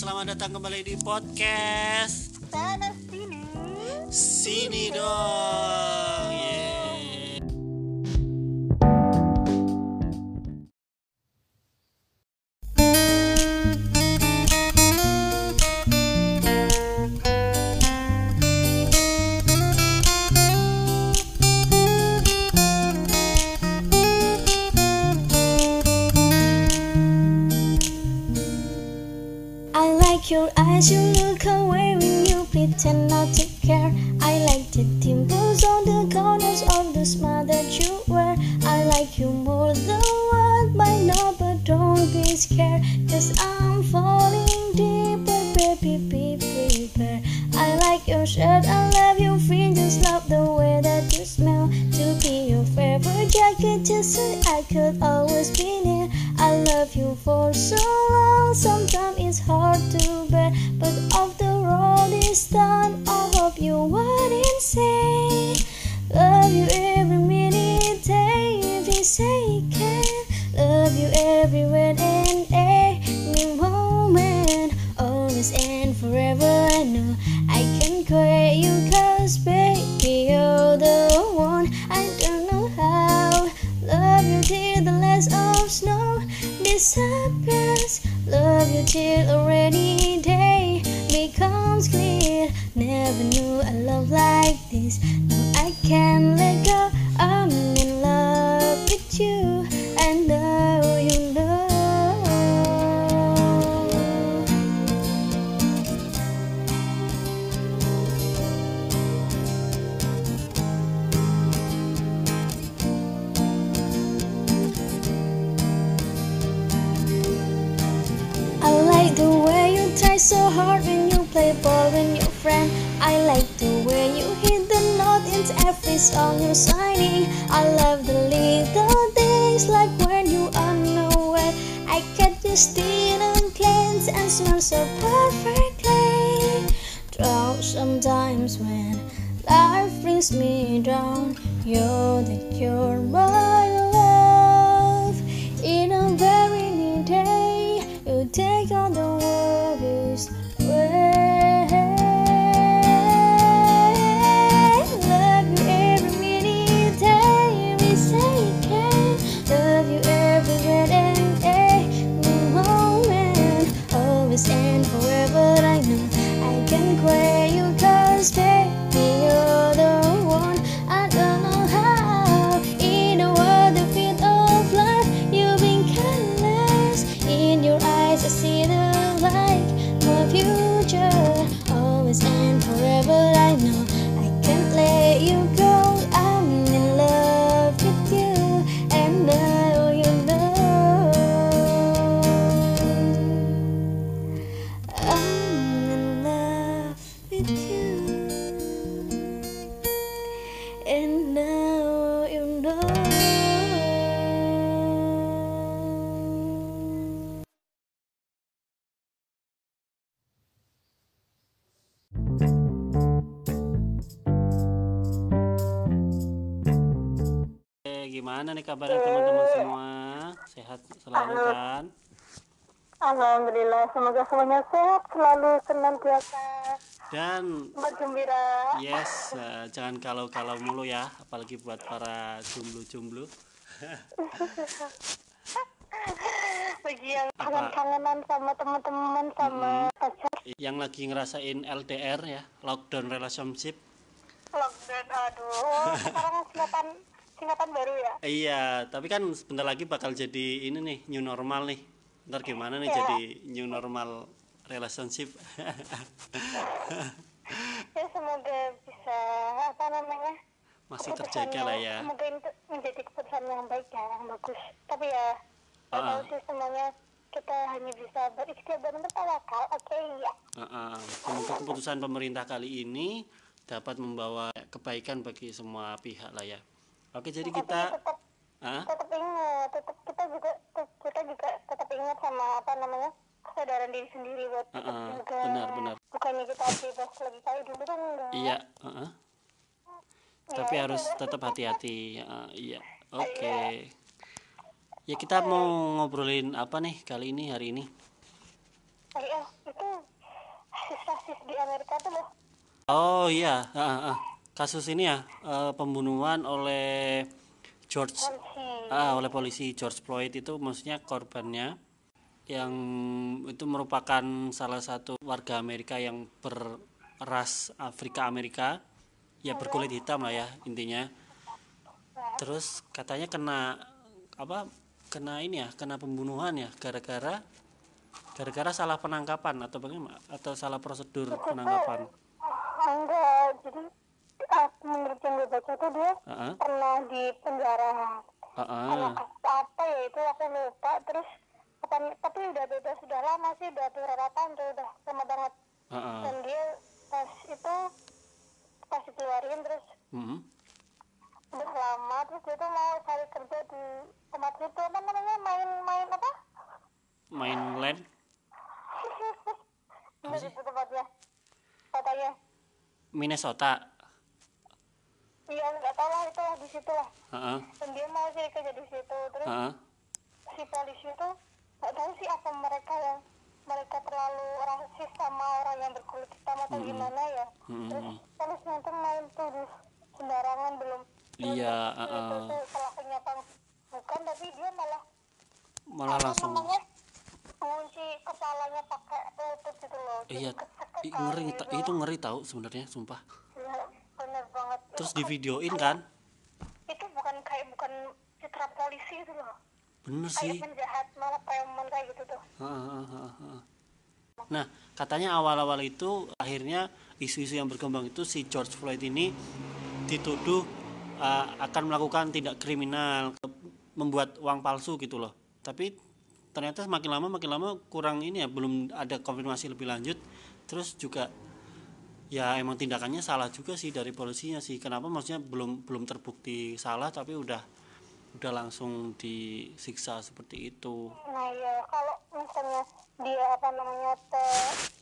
selamat datang kembali di podcast sini. Sini dong. I love your fringes, love the way that you smell. To be your favorite jacket, just so I could always be near. I love you for so long, sometimes it's hard to bear. But after all is done, I hope you wouldn't say. Hard when you play ball with your friend. I like the way you hit the note in every song you're signing. I love the little things like when you are nowhere. I get you still and cleanse and smell so perfectly. Drown sometimes when life brings me down. You're the cure, my away. Gimana nih kabarnya teman-teman semua? Sehat selalu kan? Alhamdulillah, semoga semuanya sehat selalu senantiasa Dan bergembira. yes, eh, jangan kalau-kalau mulu ya, apalagi buat para jomblo-jomblo. Bagi yang kangen-kangenan sama teman-teman sama pacar Yang lagi ngerasain LDR ya, lockdown relationship. lockdown, aduh, sekarang singkatan singkatan baru ya. Iya, tapi kan sebentar lagi bakal jadi ini nih new normal nih. Ntar gimana nih Iya. jadi new normal relationship? Ya semoga bisa apa namanya Masih terjaga lah ya. Semoga itu menjadi keputusan yang baik ya, yang bagus. Tapi ya, Ah. tahu sih semuanya kita hanya bisa berikhtiar dan bertawakal. Oke, ya. Heeh. Semoga keputusan pemerintah kali ini dapat membawa kebaikan bagi semua pihak lah ya. Oke, jadi Tapi kita tetap ah, tetap ingat, tetap kita juga kita juga tetap ingat sama apa namanya kesadaran diri sendiri buat tetap Heeh, jaga. benar, benar. Bukannya kita bebas lagi kayak dulu kan enggak. iya, heeh. Tapi harus tetap hati-hati. Heeh, iya. Oke. Ya kita mau ngobrolin apa nih kali ini hari ini? Oh, iya, itu Amerika tuh loh Oh iya, ah, ah. Kasus ini ya eh, pembunuhan oleh George polisi. ah, oleh polisi George Floyd itu maksudnya korbannya yang itu merupakan salah satu warga Amerika yang berras Afrika Amerika. Ya berkulit hitam lah ya intinya. Terus katanya kena apa kena ini ya kena pembunuhan ya gara-gara gara-gara salah penangkapan atau bagaimana atau salah prosedur penangkapan. enggak jadi aku menurut yang gue baca tuh dia Heeh. pernah di penjara karena ah. kasus apa ya itu aku lupa terus apa- tapi udah udah sudah lama sih udah beberapa tahun tuh udah lama banget Ah, ah. dan dia pas itu pas dikeluarin terus Mm-mm. udah lama terus dia tuh mau cari kerja di tempat itu apa namanya main-main apa tempatnya katanya Minnesota iya nggak tahu lah itu di situ lah Heeh. dan dia mau cari kerja di situ terus Heeh. si polisi itu nggak tahu sih apa mereka yang mereka terlalu rasis sama orang yang berkulit hitam atau gimana ya Mm-mm. terus polisnya itu main tuh di sembarangan belum Iya, itu uh-uh. tuh pelakunya apa bukan tapi dia malah malah langsung mengunci kepalanya pakai lutut gitu loh iya ngeri gitu. itu ngeri tahu sebenarnya sumpah terus di kan- videoin kan itu bukan kayak bukan citra polisi itu loh. Bener kayak sih. penjahat malah preman kayak gitu tuh. Nah katanya awal-awal itu akhirnya isu-isu yang berkembang itu si George Floyd ini dituduh uh, akan melakukan tindak kriminal membuat uang palsu gitu loh. Tapi ternyata makin lama makin lama kurang ini ya belum ada konfirmasi lebih lanjut. Terus juga ya emang tindakannya salah juga sih dari polisinya sih. Kenapa? Maksudnya belum belum terbukti salah tapi udah udah langsung disiksa seperti itu. Nah ya kalau misalnya dia apa namanya te,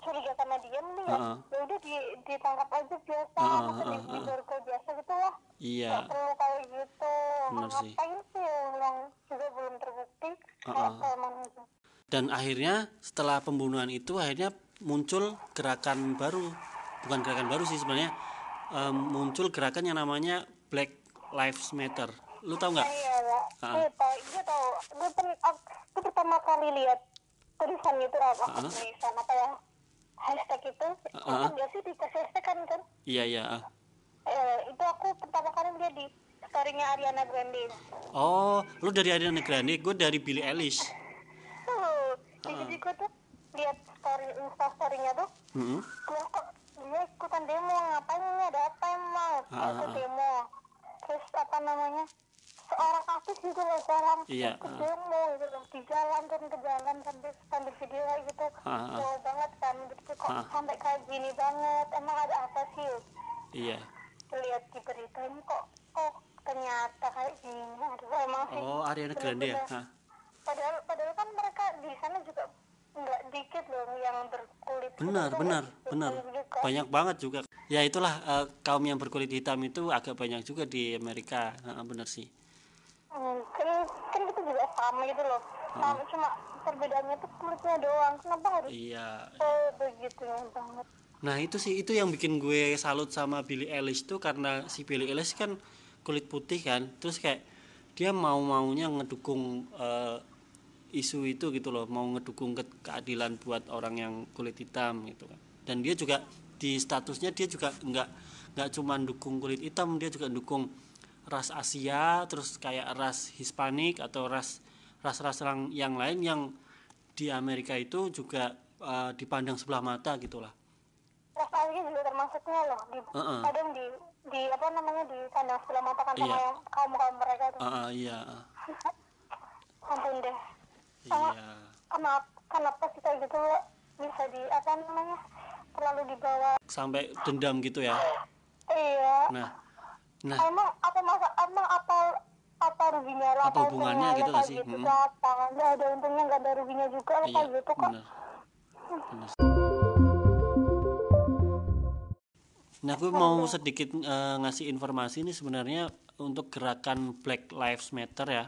curiga sama dia mending ya Heeh. ya udah di, ditangkap aja biasa Heeh, masa di, biasa gitu lah. Iya. Nggak perlu kayak gitu. Bener sih. ngapain sih yang juga belum terbukti? Gitu. Dan akhirnya setelah pembunuhan itu akhirnya muncul gerakan baru bukan gerakan baru sih sebenarnya em, muncul gerakan yang namanya Black Lives Matter. Lu tau nggak? Iya lah Heeh. gue tau gue tau. Gue pen, gue pertama kali lihat tulisan itu apa Heeh. tulisan apa ya hashtag itu. Heeh. kan biasa dikasih hashtag kan kan? Iya iya eh, itu aku pertama kali lihat di storynya Ariana Grande. Oh lu dari Ariana Grande gue dari Billie Eilish. Tuh jadi gue tuh lihat story insta storynya tuh. Mm-mm. dia kok dia ikutan demo. Ngapain ini? Ada apa emang? Ah, itu ah. demo. Terus apa namanya? Seorang artis gitu loh seorang Iya, ikut ah. demo gitu loh. Di jalan turun ke jalan sambil sambil video kayak gitu. Ah, ah. jauh banget kan. Gitu kok Ah. sampai kayak gini banget? Emang ada apa sih? Iya. Lihat di berita ini kok kok ternyata kayak gini? Aduh emang sih. Oh Ariana Grande ya? Padahal padahal kan mereka di sana juga nggak dikit loh yang berkulit benar hitam benar benar. Juga. banyak banget juga. Ya itulah eh, kaum yang berkulit hitam itu agak banyak juga di Amerika. Heeh, benar sih. Hmm, kan, kan itu juga sama gitu loh. Sama cuma perbedaannya tuh kulitnya doang. Kenapa harus iya. Oh, begitu banget. Nah itu sih itu yang bikin gue salut sama Billie Eilish tuh karena si Billie Eilish kan kulit putih kan, terus kayak dia mau maunya ngedukung eh, isu itu gitu loh, mau ngedukung ke keadilan buat orang yang kulit hitam gitu kan. Dan dia juga di statusnya dia juga nggak nggak cuma dukung kulit hitam, dia juga dukung ras Asia, terus kayak ras Hispanik atau ras ras-ras yang, yang lain yang di Amerika itu juga eh, dipandang sebelah mata gitulah. nostalgia juga termasuknya loh di Heeh. kadang di di apa namanya di kandang sebelah mata kan sama Iya. yang kaum kaum mereka tuh Ah, ah, iya, ampun deh iya. kenapa kenapa kayak gitu bisa di apa namanya terlalu dibawa Sampai dendam gitu ya. iya Nah, nah, emang apa masa emang apa apa ruginya lo Apa hubungannya gitu kayak sih? gitu nggak ada untungnya nggak ada ruginya juga iya, kayak gitu kok. Nah, gue mau sedikit eh, ngasih informasi ini sebenarnya untuk gerakan Black Lives Matter ya.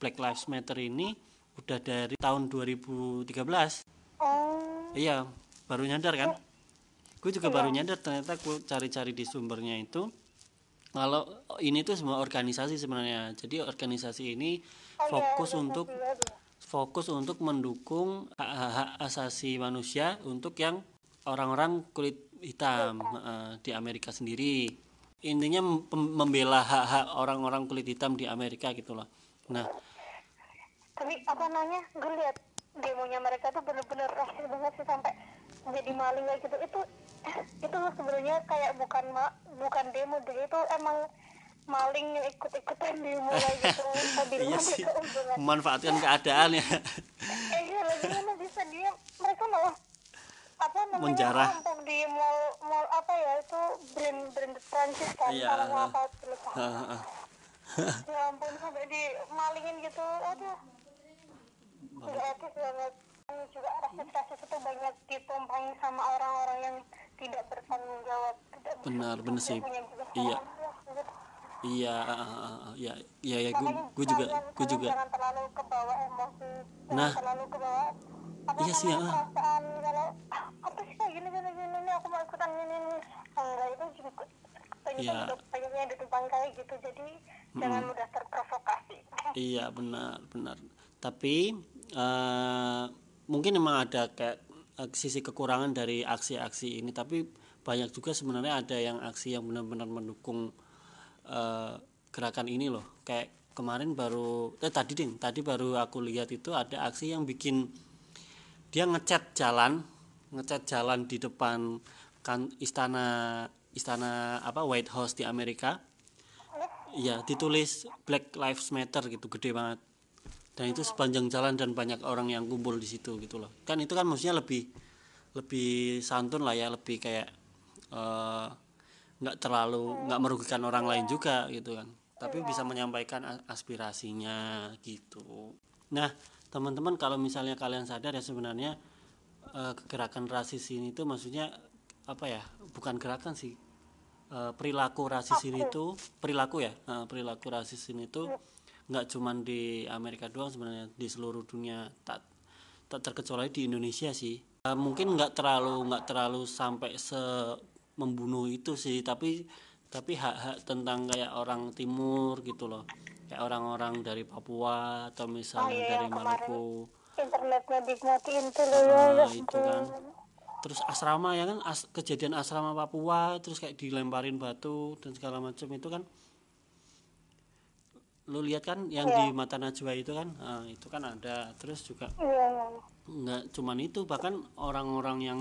Black Lives Matter ini udah dari tahun 2013. Hmm, Iya, baru nyadar kan? gue juga baru nyadar ternyata gue cari-cari di sumbernya itu. Kalau ini tuh semua organisasi sebenarnya. Jadi organisasi ini fokus untuk fokus untuk mendukung hak-hak asasi manusia untuk yang orang-orang kulit hitam eh, di Amerika sendiri. Intinya mem- membela hak-hak orang-orang kulit hitam di Amerika gitu loh. Nah tapi apa namanya gue lihat demonya mereka tuh bener-bener rasis banget sih sampai jadi maling kayak gitu. Itu itu sebenarnya kayak bukan ma bukan demo deh itu emang maling yang ikut-ikutan demo kayak gitu. Iya sih. memanfaatkan keadaan ya. Eh iya lagi mana bisa dia mereka malah apa namanya Menjarah. ngomong di mall mall apa ya itu brand brand Prancis kan Iya. kalau apa ya ampun sampai di malingin gitu aduh etis banget juga rasis-rasis itu banyak ditumpangi sama orang-orang yang tidak bertanggung jawab tidak benar benar sih. iya. salah. iya ah, ah, ah, iya iya ya gue gue juga gue juga. jangan terlalu kebawa emosi jangan Nah. terlalu kebawa. Apa Iya sih, perasaan kalau "Ah, apa sih kayak gini gini gini ini aku mau ikutan ini ini. Enggak itu juga pengen Iya. pengennya ditumpangi kayak gitu. Jadi jangan mudah terprovokasi. Iya benar benar. Tapi eh, mungkin memang ada kayak eh, sisi kekurangan dari aksi-aksi ini. Tapi banyak juga sebenarnya ada yang aksi yang benar-benar mendukung eh, gerakan ini loh. Kayak kemarin baru eh tadi ding tadi baru aku lihat itu ada aksi yang bikin dia ngecat jalan ngecat jalan di depan kan istana istana apa White House di Amerika Iya, ditulis Black Lives Matter gitu, gede banget. Dan itu sepanjang jalan dan banyak orang yang kumpul di situ gitu loh. Kan itu kan maksudnya lebih lebih santun lah ya, lebih kayak eh, nggak terlalu nggak merugikan orang lain juga gitu kan. Tapi bisa menyampaikan aspirasinya gitu. Nah, teman-teman kalau misalnya kalian sadar ya sebenarnya eh, gerakan rasis ini tuh maksudnya apa ya? Bukan gerakan sih, eh, perilaku rasis ini tuh perilaku ya eh, perilaku rasis ini tuh nggak cuman di Amerika doang sebenarnya di seluruh dunia. Tak tak terkecuali di Indonesia sih. Eh, mungkin nggak terlalu nggak terlalu sampai se membunuh itu sih tapi tapi hak-hak tentang kayak orang timur gitu loh. Kayak orang-orang dari Papua atau misalnya Oh, iya, dari kemarin. Maluku. internetnya dimatiin tuh loh ya Nah, ya itu kan. Terus asrama ya kan as- kejadian asrama Papua terus kayak dilemparin batu dan segala macam itu kan lu lihat kan yang di mata Najwa itu kan? Nah, itu kan ada. Terus juga iya iya nggak cuman itu bahkan orang-orang yang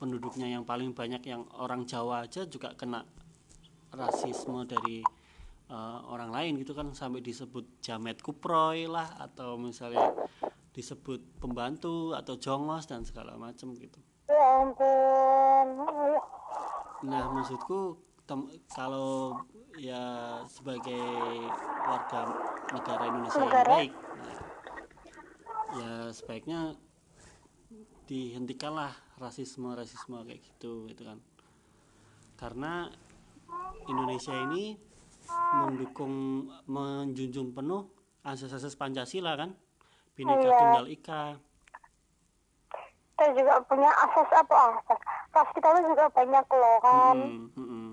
penduduknya yang paling banyak yang orang Jawa aja juga kena rasisme dari eh, orang lain gitu kan. Sampai disebut jamet kuproy lah atau misalnya disebut pembantu atau jongos dan segala macam gitu. Ya ampun. Nah, maksudku tem- kalau ya sebagai warga negara Indonesia yang baik, nah, ya sebaiknya dihentikanlah rasisme-rasisme kayak gitu, gitu kan. Karena Indonesia ini mendukung, menjunjung penuh asas-asas Pancasila kan, Bhinneka Iya. Tunggal Ika. kita juga punya akses apa akses ras kita juga banyak loh kan Mm-mm, mm-mm.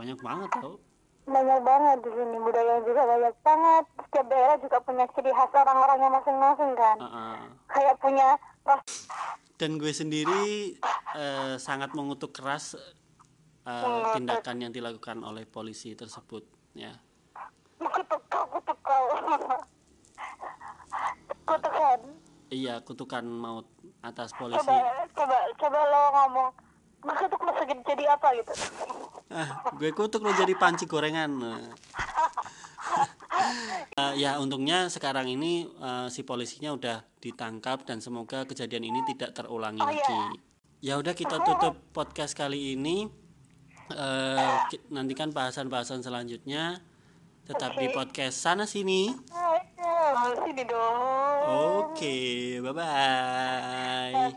Banyak banget tau. banyak banget di sini budaya juga banyak banget. Setiap daerah juga punya ciri khas orang-orangnya masing-masing kan? Uh-uh. kayak punya ras dan gue sendiri eh, sangat mengutuk keras eh, tindakan yang dilakukan oleh polisi tersebut ya. Kutuk kau kutuk kau. Kutukan. Iya kutukan maut atas polisi. coba coba coba lo ngomong. Kutuk lo segede jadi apa gitu ah gue kutuk lo jadi panci gorengan. Eh, ya untungnya sekarang ini eh, si polisinya udah ditangkap dan semoga kejadian ini tidak terulangi lagi. Ya udah kita tutup podcast kali ini. Ki- nantikan bahasan-bahasan selanjutnya. Tetap di podcast sana sini. Ayo, sini dong. Oke bye bye Eh,